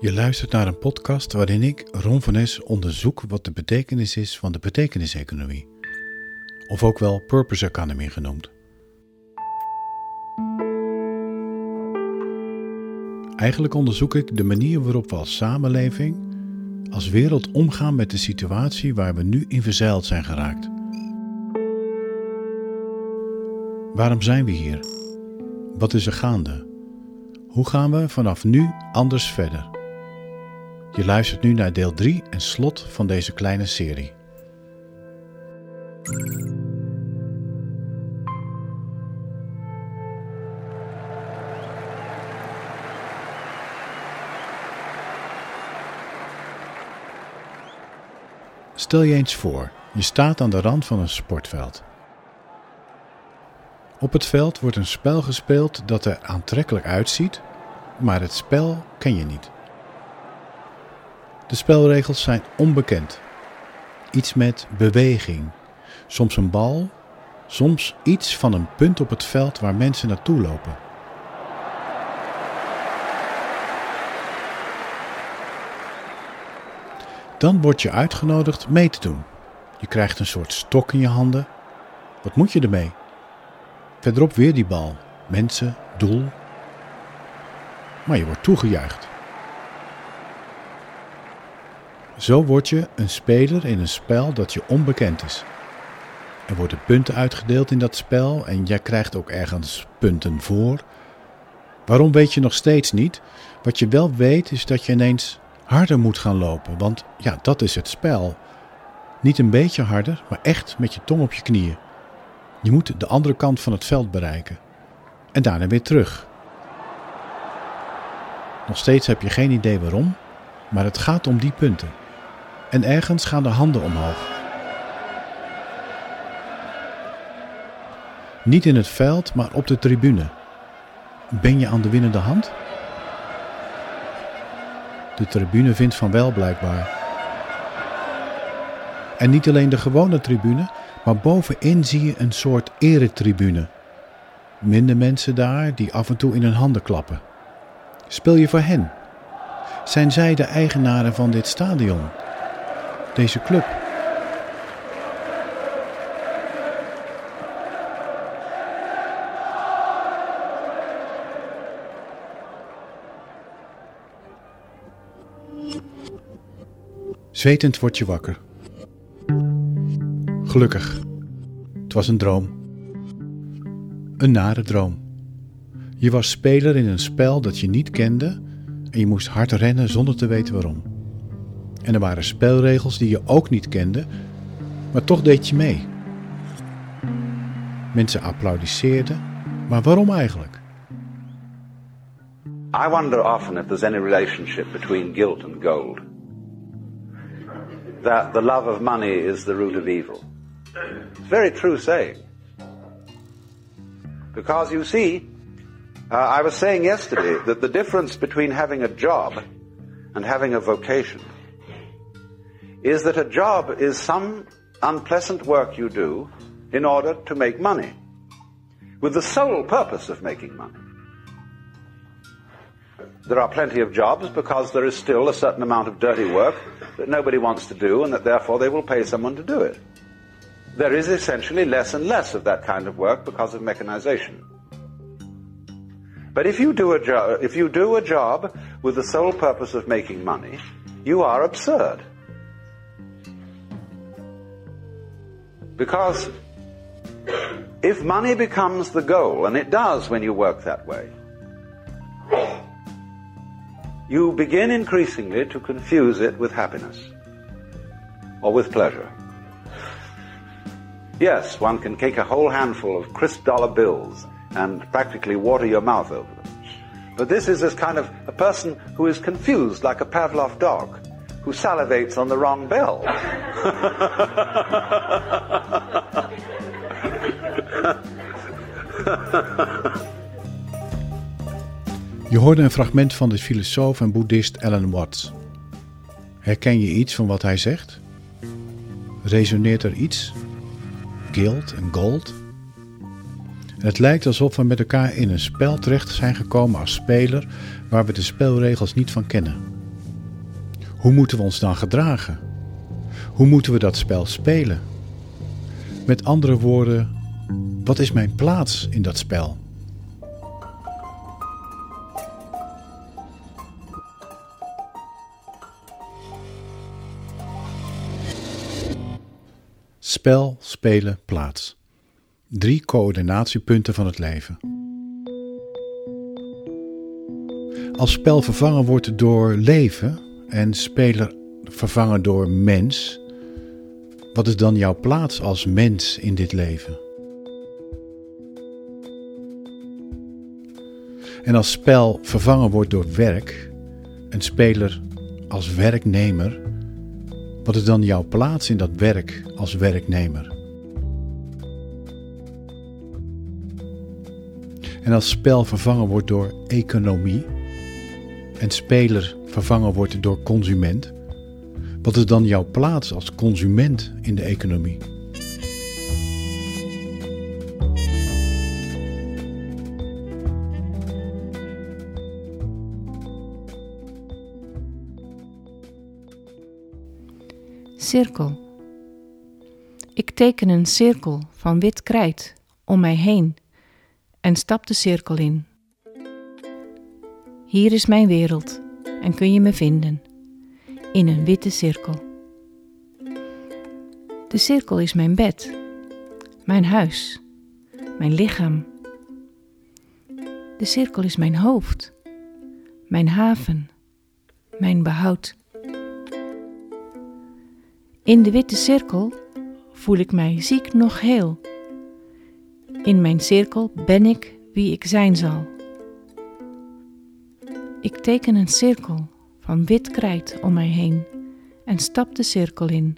Je luistert naar een podcast waarin ik, Ron van Es, onderzoek wat de betekenis is van de betekeniseconomie. Of ook wel purpose economy genoemd. Eigenlijk onderzoek ik de manier waarop we als samenleving, als wereld omgaan met de situatie waar we nu in verzeild zijn geraakt. Waarom zijn we hier? Wat is er gaande? Hoe gaan we vanaf nu anders verder? Je luistert nu naar deel 3 en slot van deze kleine serie. Stel je eens voor, je staat aan de rand van een sportveld. Op het veld wordt een spel gespeeld dat er aantrekkelijk uitziet, maar het spel ken je niet. De spelregels zijn onbekend. Iets met beweging, soms een bal, soms iets van een punt op het veld waar mensen naartoe lopen. Dan word je uitgenodigd mee te doen. Je krijgt een soort stok in je handen. Wat moet je ermee? Verderop weer die bal. Mensen, doel. Maar je wordt toegejuicht. Zo word je een speler in een spel dat je onbekend is. Er worden punten uitgedeeld in dat spel en jij krijgt ook ergens punten voor. Waarom weet je nog steeds niet? Wat je wel weet is dat je ineens harder moet gaan lopen, want ja, dat is het spel. Niet een beetje harder, maar echt met je tong op je knieën. Je moet de andere kant van het veld bereiken. En daarna weer terug. Nog steeds heb je geen idee waarom, maar het gaat om die punten. En ergens gaan de handen omhoog. Niet in het veld, maar op de tribune. Ben je aan de winnende hand? De tribune vindt van wel blijkbaar. En niet alleen de gewone tribune, maar bovenin zie je een soort eretribune. Minder mensen daar die af en toe in hun handen klappen. Speel je voor hen? Zijn zij de eigenaren van dit stadion? Deze club? Zwetend word je wakker. Gelukkig. Het was een droom. Een nare droom. Je was speler in een spel dat je niet kende en je moest hard rennen zonder te weten waarom. En er waren spelregels die je ook niet kende, maar toch deed je mee. Mensen applaudisseerden, maar waarom eigenlijk? I wonder often if there's any relationship between guilt and gold. That the love of money is the root of evil. It's very true saying. Because you see, uh, I was saying yesterday that the difference between having a job and having a vocation is that a job is some unpleasant work you do in order to make money, with the sole purpose of making money. There are plenty of jobs because there is still a certain amount of dirty work that nobody wants to do and that therefore they will pay someone to do it. There is essentially less and less of that kind of work because of mechanization. But if you do a job, if you do a job with the sole purpose of making money, you are absurd. Because if money becomes the goal, and it does when you work that way, you begin increasingly to confuse it with happiness or with pleasure. Yes, one can take a whole handful of crisp dollar bills and practically water your mouth over them. But this is this kind of a person who is confused like a Pavlov dog who salivates on the wrong bell. Je hoorde een fragment van de filosoof en boeddhist Alan Watts. Herken je iets van wat hij zegt? Resoneert er iets? Guild en gold? Het lijkt alsof we met elkaar in een spel terecht zijn gekomen als speler waar we de spelregels niet van kennen. Hoe moeten we ons dan gedragen? Hoe moeten we dat spel spelen? Met andere woorden, wat is mijn plaats in dat spel? Spel, spelen, plaats. Drie coördinatiepunten van het leven. Als spel vervangen wordt door leven en speler vervangen door mens, wat is dan jouw plaats als mens in dit leven? En als spel vervangen wordt door werk, een speler als werknemer, wat is dan jouw plaats in dat werk als werknemer? En als spel vervangen wordt door economie en speler vervangen wordt door consument, wat is dan jouw plaats als consument in de economie? Cirkel. Ik teken een cirkel van wit krijt om mij heen en stap de cirkel in. Hier is mijn wereld en kun je me vinden in een witte cirkel. De cirkel is mijn bed, mijn huis, mijn lichaam. De cirkel is mijn hoofd, mijn haven, mijn behoud. In de witte cirkel voel ik mij ziek nog heel. In mijn cirkel ben ik wie ik zijn zal. Ik teken een cirkel van wit krijt om mij heen en stap de cirkel in.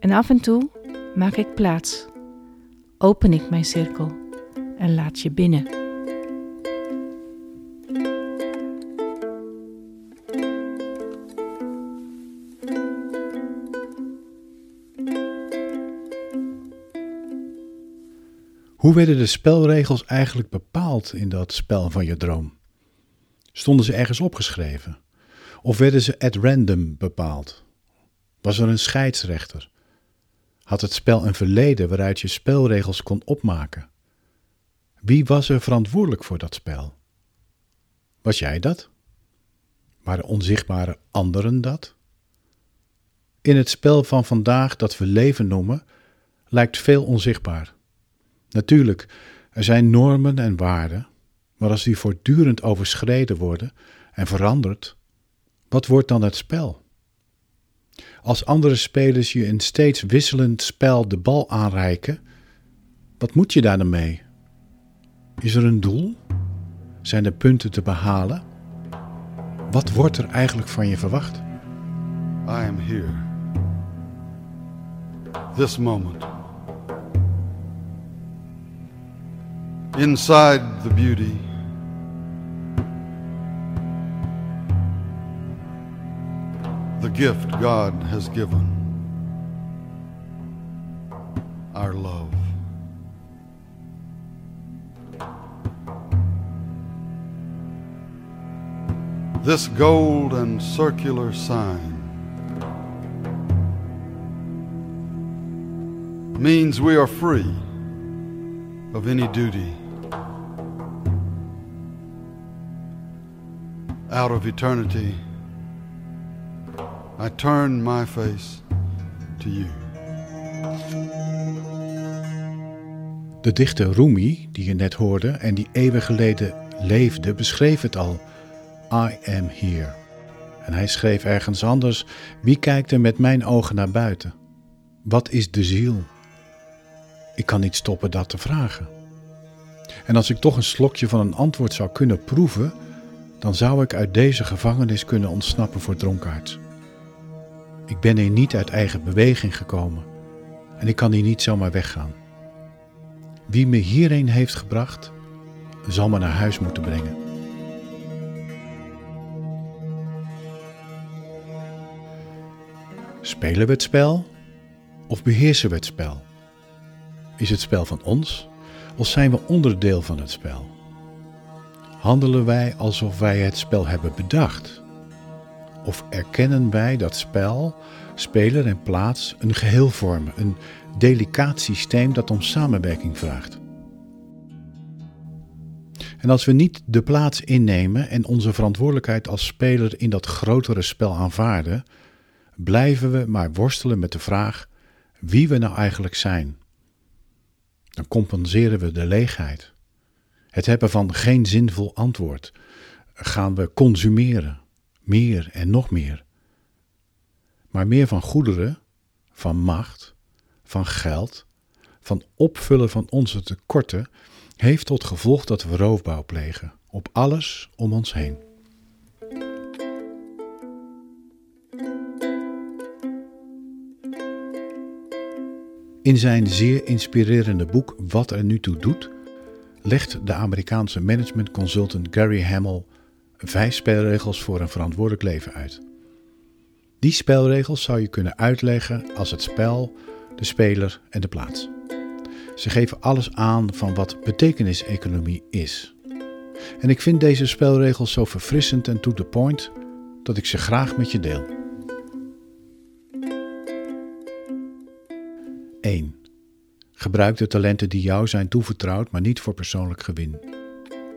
En af en toe maak ik plaats, open ik mijn cirkel en laat je binnen. Hoe werden de spelregels eigenlijk bepaald in dat spel van je droom? Stonden ze ergens opgeschreven? Of werden ze at random bepaald? Was er een scheidsrechter? Had het spel een verleden waaruit je spelregels kon opmaken? Wie was er verantwoordelijk voor dat spel? Was jij dat? Waren onzichtbare anderen dat? In het spel van vandaag dat we leven noemen, lijkt veel onzichtbaar. Natuurlijk, er zijn normen en waarden, maar als die voortdurend overschreden worden en veranderd, wat wordt dan het spel? Als andere spelers je in steeds wisselend spel de bal aanreiken, wat moet je daar dan mee? Is er een doel? Zijn er punten te behalen? Wat wordt er eigenlijk van je verwacht? I am here. This moment. Inside the beauty. The gift God has given. Our love. This gold and circular sign means we are free of any duty. Out of eternity, I turn my face to you. De dichter Rumi, die je net hoorde en die eeuwen geleden leefde, beschreef het al. I am here. En hij schreef ergens anders: Wie kijkt er met mijn ogen naar buiten? Wat is de ziel? Ik kan niet stoppen dat te vragen. En als ik toch een slokje van een antwoord zou kunnen proeven, dan zou ik uit deze gevangenis kunnen ontsnappen voor dronkaards. Ik ben hier niet uit eigen beweging gekomen en ik kan hier niet zomaar weggaan. Wie me hierheen heeft gebracht, zal me naar huis moeten brengen. Spelen we het spel of beheersen we het spel? Is het spel van ons of zijn we onderdeel van het spel? Handelen wij alsof wij het spel hebben bedacht? Of erkennen wij dat spel, speler en plaats een geheel vormen, een delicaat systeem dat om samenwerking vraagt? En als we niet de plaats innemen en onze verantwoordelijkheid als speler in dat grotere spel aanvaarden, blijven we maar worstelen met de vraag wie we nou eigenlijk zijn. Dan compenseren we de leegheid. Het hebben van geen zinvol antwoord. Gaan we consumeren, meer en nog meer. Maar meer van goederen, van macht, van geld, van opvullen van onze tekorten heeft tot gevolg dat we roofbouw plegen op alles om ons heen. In zijn zeer inspirerende boek Wat er nu toe doet, legt de Amerikaanse management consultant Gary Hamel vijf spelregels voor een verantwoordelijk leven uit. Die spelregels zou je kunnen uitleggen als het spel, de speler en de plaats. Ze geven alles aan van wat betekeniseconomie is. En ik vind deze spelregels zo verfrissend en to the point dat ik ze graag met je deel. 1. Gebruik de talenten die jou zijn toevertrouwd, maar niet voor persoonlijk gewin.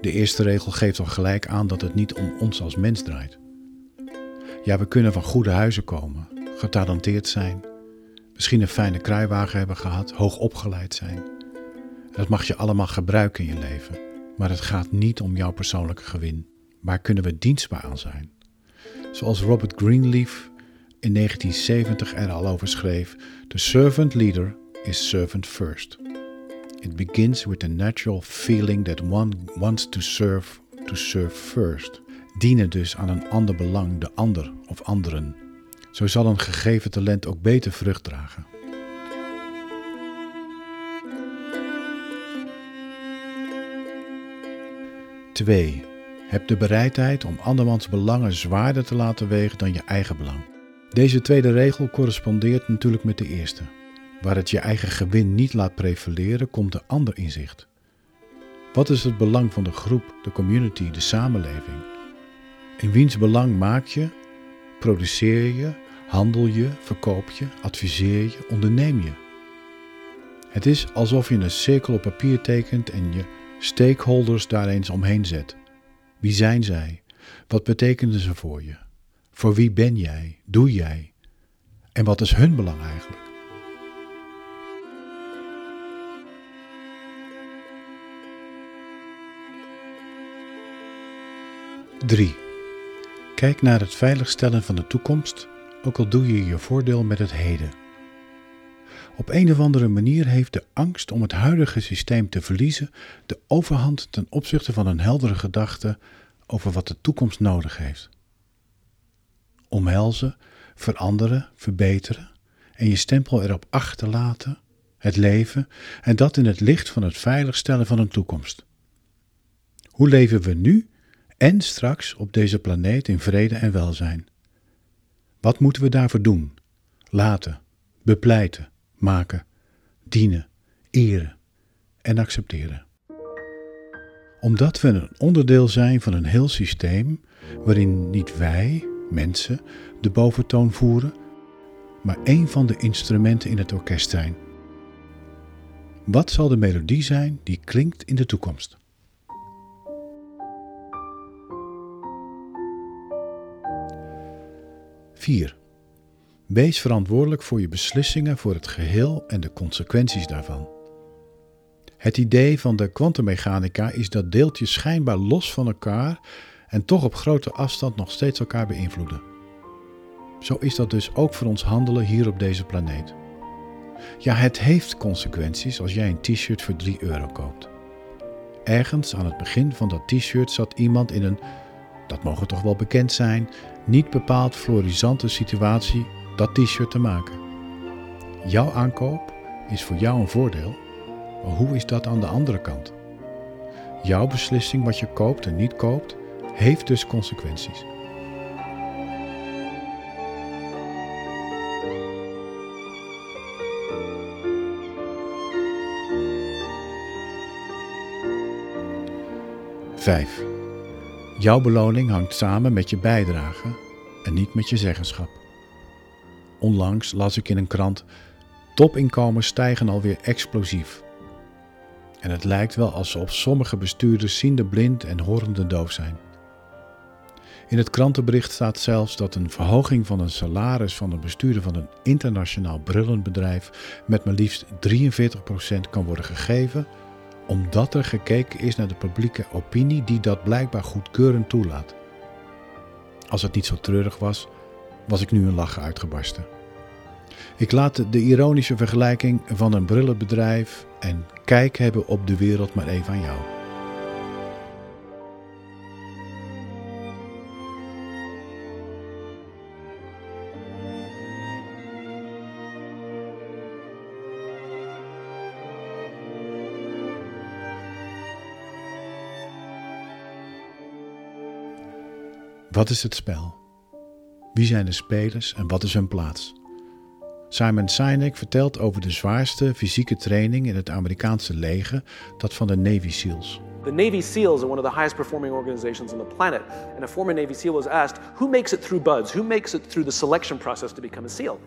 De eerste regel geeft al gelijk aan dat het niet om ons als mens draait. Ja, we kunnen van goede huizen komen, getalenteerd zijn, misschien een fijne kruiwagen hebben gehad, hoog opgeleid zijn. Dat mag je allemaal gebruiken in je leven, maar het gaat niet om jouw persoonlijke gewin. Waar kunnen we dienstbaar aan zijn? Zoals Robert Greenleaf in 1970 er al over schreef: The servant leader is servant first. It begins with the natural feeling that one wants to serve to serve first. Dienen dus aan een ander belang, de ander of anderen. Zo zal een gegeven talent ook beter vrucht dragen. 2. Heb de bereidheid om andermans belangen zwaarder te laten wegen dan je eigen belang. Deze tweede regel correspondeert natuurlijk met de eerste. Waar het je eigen gewin niet laat prevaleren, komt de ander inzicht. Wat is het belang van de groep, de community, de samenleving? In wiens belang maak je, produceer je, handel je, verkoop je, adviseer je, onderneem je? Het is alsof je een cirkel op papier tekent en je stakeholders daar eens omheen zet. Wie zijn zij? Wat betekenen ze voor je? Voor wie ben jij? Doe jij? En wat is hun belang eigenlijk? Drie. Kijk naar het veiligstellen van de toekomst, ook al doe je je voordeel met het heden. Op een of andere manier heeft de angst om het huidige systeem te verliezen de overhand ten opzichte van een heldere gedachte over wat de toekomst nodig heeft. Omhelzen, veranderen, verbeteren en je stempel erop achterlaten, het leven en dat in het licht van het veiligstellen van een toekomst. Hoe leven we nu en straks op deze planeet in vrede en welzijn? Wat moeten we daarvoor doen? Laten, bepleiten, maken, dienen, eren en accepteren. Omdat we een onderdeel zijn van een heel systeem waarin niet wij, mensen, de boventoon voeren, maar één van de instrumenten in het orkest zijn. Wat zal de melodie zijn die klinkt in de toekomst? Vier. Wees verantwoordelijk voor je beslissingen voor het geheel en de consequenties daarvan. Het idee van de kwantummechanica is dat deeltjes schijnbaar los van elkaar en toch op grote afstand nog steeds elkaar beïnvloeden. Zo is dat dus ook voor ons handelen hier op deze planeet. Ja, het heeft consequenties als jij een t-shirt voor 3 euro koopt. Ergens aan het begin van dat t-shirt zat iemand in een, dat mogen toch wel bekend zijn, niet bepaald florisante situatie dat t-shirt te maken. Jouw aankoop is voor jou een voordeel, maar hoe is dat aan de andere kant? Jouw beslissing wat je koopt en niet koopt, heeft dus consequenties. Vijf. Jouw beloning hangt samen met je bijdrage en niet met je zeggenschap. Onlangs las ik in een krant: topinkomens stijgen alweer explosief. En het lijkt wel alsof sommige bestuurders ziende blind en horende doof zijn. In het krantenbericht staat zelfs dat een verhoging van een salaris van een bestuurder van een internationaal brillenbedrijf met maar liefst 43% kan worden gegeven, omdat er gekeken is naar de publieke opinie die dat blijkbaar goedkeurend toelaat. Als het niet zo treurig was, was ik nu een lachen uitgebarsten. Ik laat de ironische vergelijking van een brillenbedrijf en kijk hebben op de wereld maar even aan jou. Wat is het spel? Wie zijn de spelers en wat is hun plaats? Simon Sinek vertelt over de zwaarste fysieke training in het Amerikaanse leger, dat van de Navy SEALs. The Navy SEALs are one of the highest performing organizations on the planet. And a former Navy SEAL was asked, who makes it through BUDS? Who makes it through the selection process to become a SEAL?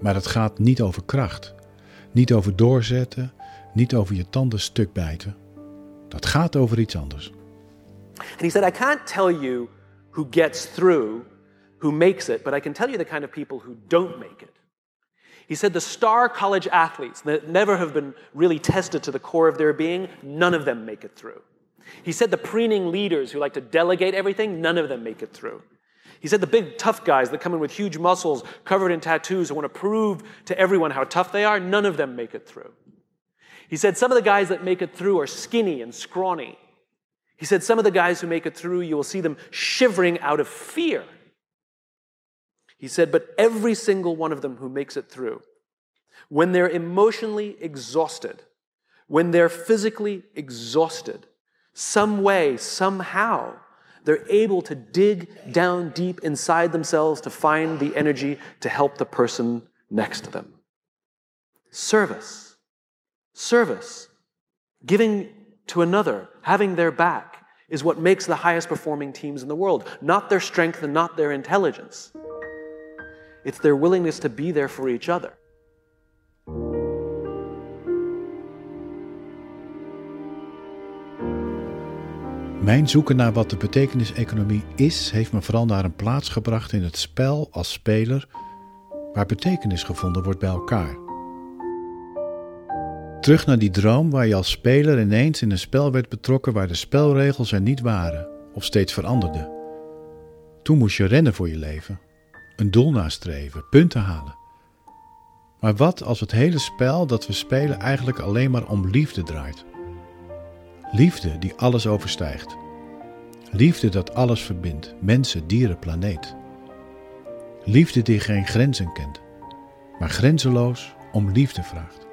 Maar het gaat niet over kracht, niet over doorzetten, niet over je tanden stuk bijten. Dat gaat over iets anders. And he said, I can't tell you who gets through, who makes it, but I can tell you the kind of people who don't make it. He said the star college athletes that never have been really tested to the core of their being, none of them make it through. He said the preening leaders who like to delegate everything, none of them make it through. He said the big tough guys that come in with huge muscles covered in tattoos who want to prove to everyone how tough they are, none of them make it through. He said some of the guys that make it through are skinny and scrawny. He said some of the guys who make it through, you will see them shivering out of fear. He said, but every single one of them who makes it through, when they're emotionally exhausted, when they're physically exhausted, some way, somehow, they're able to dig down deep inside themselves to find the energy to help the person next to them. Service. Service. Giving to another, having their back, is what makes the highest performing teams in the world. Not their strength and not their intelligence. It's their willingness to be there for each other. Mijn zoeken naar wat de betekenis-economie is, heeft me vooral naar een plaats gebracht in het spel als speler, waar betekenis gevonden wordt bij elkaar. Terug naar die droom waar je als speler ineens in een spel werd betrokken waar de spelregels er niet waren of steeds veranderden. Toen moest je rennen voor je leven, een doel nastreven, punten halen. Maar wat als het hele spel dat we spelen eigenlijk alleen maar om liefde draait? Liefde die alles overstijgt. Liefde dat alles verbindt, mensen, dieren, planeet. Liefde die geen grenzen kent, maar grenzeloos om liefde vraagt.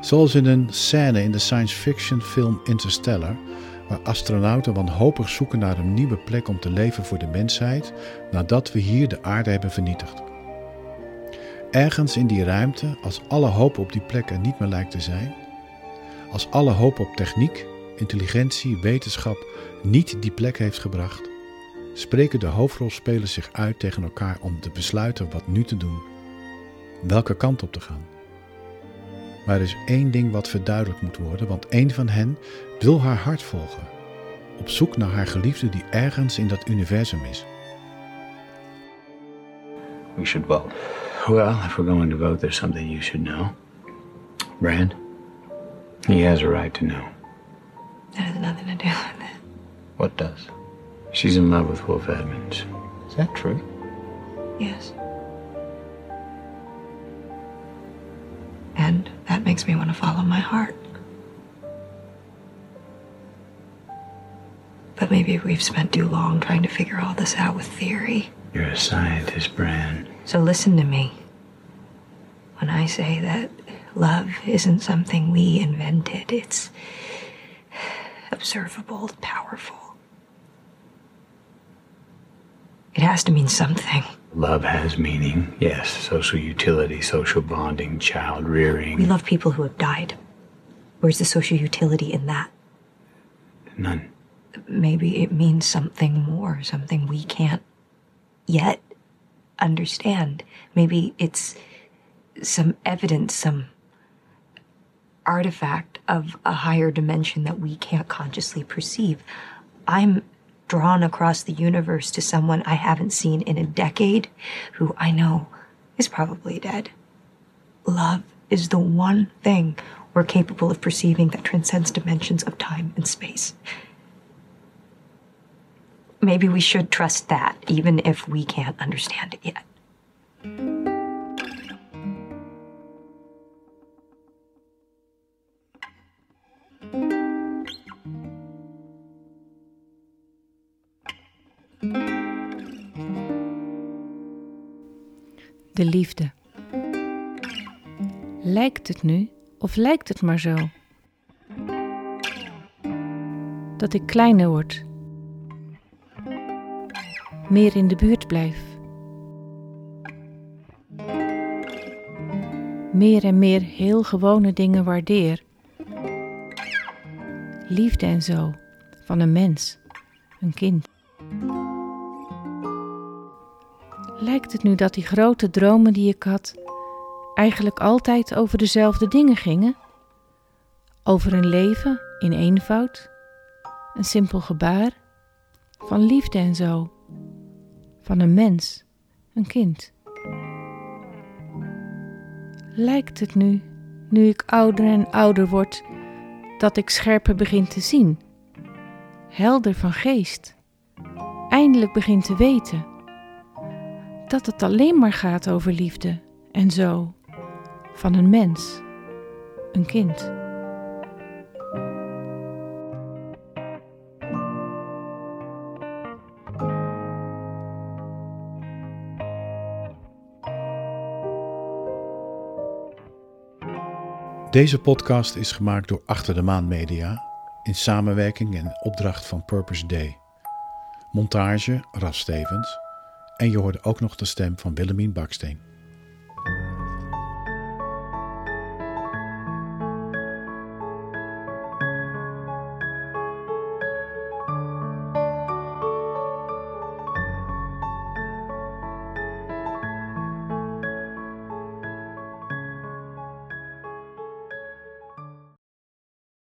Zoals in een scène in de science fiction film Interstellar, waar astronauten wanhopig zoeken naar een nieuwe plek om te leven voor de mensheid nadat we hier de aarde hebben vernietigd. Ergens in die ruimte, als alle hoop op die plek er niet meer lijkt te zijn, als alle hoop op techniek, intelligentie, wetenschap niet die plek heeft gebracht, spreken de hoofdrolspelers zich uit tegen elkaar om te besluiten wat nu te doen, welke kant op te gaan. Maar er is één ding wat verduidelijkt moet worden, want één van hen wil haar hart volgen, op zoek naar haar geliefde die ergens in dat universum is. We should vote. Well, if we're going to vote, there's something you should know. Brand, he has a right to know. That has nothing to do with it. What does? She's in love with Wolf Edmonds. Is that true? Yes. Makes me want to follow my heart. But maybe we've spent too long trying to figure all this out with theory. You're a scientist, Brand. So listen to me. When I say that love isn't something we invented, it's observable, powerful. It has to mean something. Love has meaning, yes. Social utility, social bonding, child rearing. We love people who have died. Where's the social utility in that? None. Maybe it means something more, something we can't yet understand. Maybe it's some evidence, some artifact of a higher dimension that we can't consciously perceive. I'm drawn across the universe to someone I haven't seen in a decade who I know is probably dead. Love is the one thing we're capable of perceiving that transcends dimensions of time and space. Maybe we should trust that, even if we can't understand it yet. De liefde. Lijkt het nu of lijkt het maar zo? Dat ik kleiner word, meer in de buurt blijf, meer en meer heel gewone dingen waardeer. Liefde en zo, van een mens, een kind. Lijkt het nu dat die grote dromen die ik had eigenlijk altijd over dezelfde dingen gingen? Over een leven in eenvoud, een simpel gebaar, van liefde en zo, van een mens, een kind. Lijkt het nu, nu ik ouder en ouder word, dat ik scherper begin te zien, helder van geest, eindelijk begin te weten dat het alleen maar gaat over liefde en zo, van een mens, een kind. Deze podcast is gemaakt door Achter de Maan Media in samenwerking en opdracht van Purpose Day. Montage Ras Stevens en je hoorde ook nog de stem van Willemien Baksteen.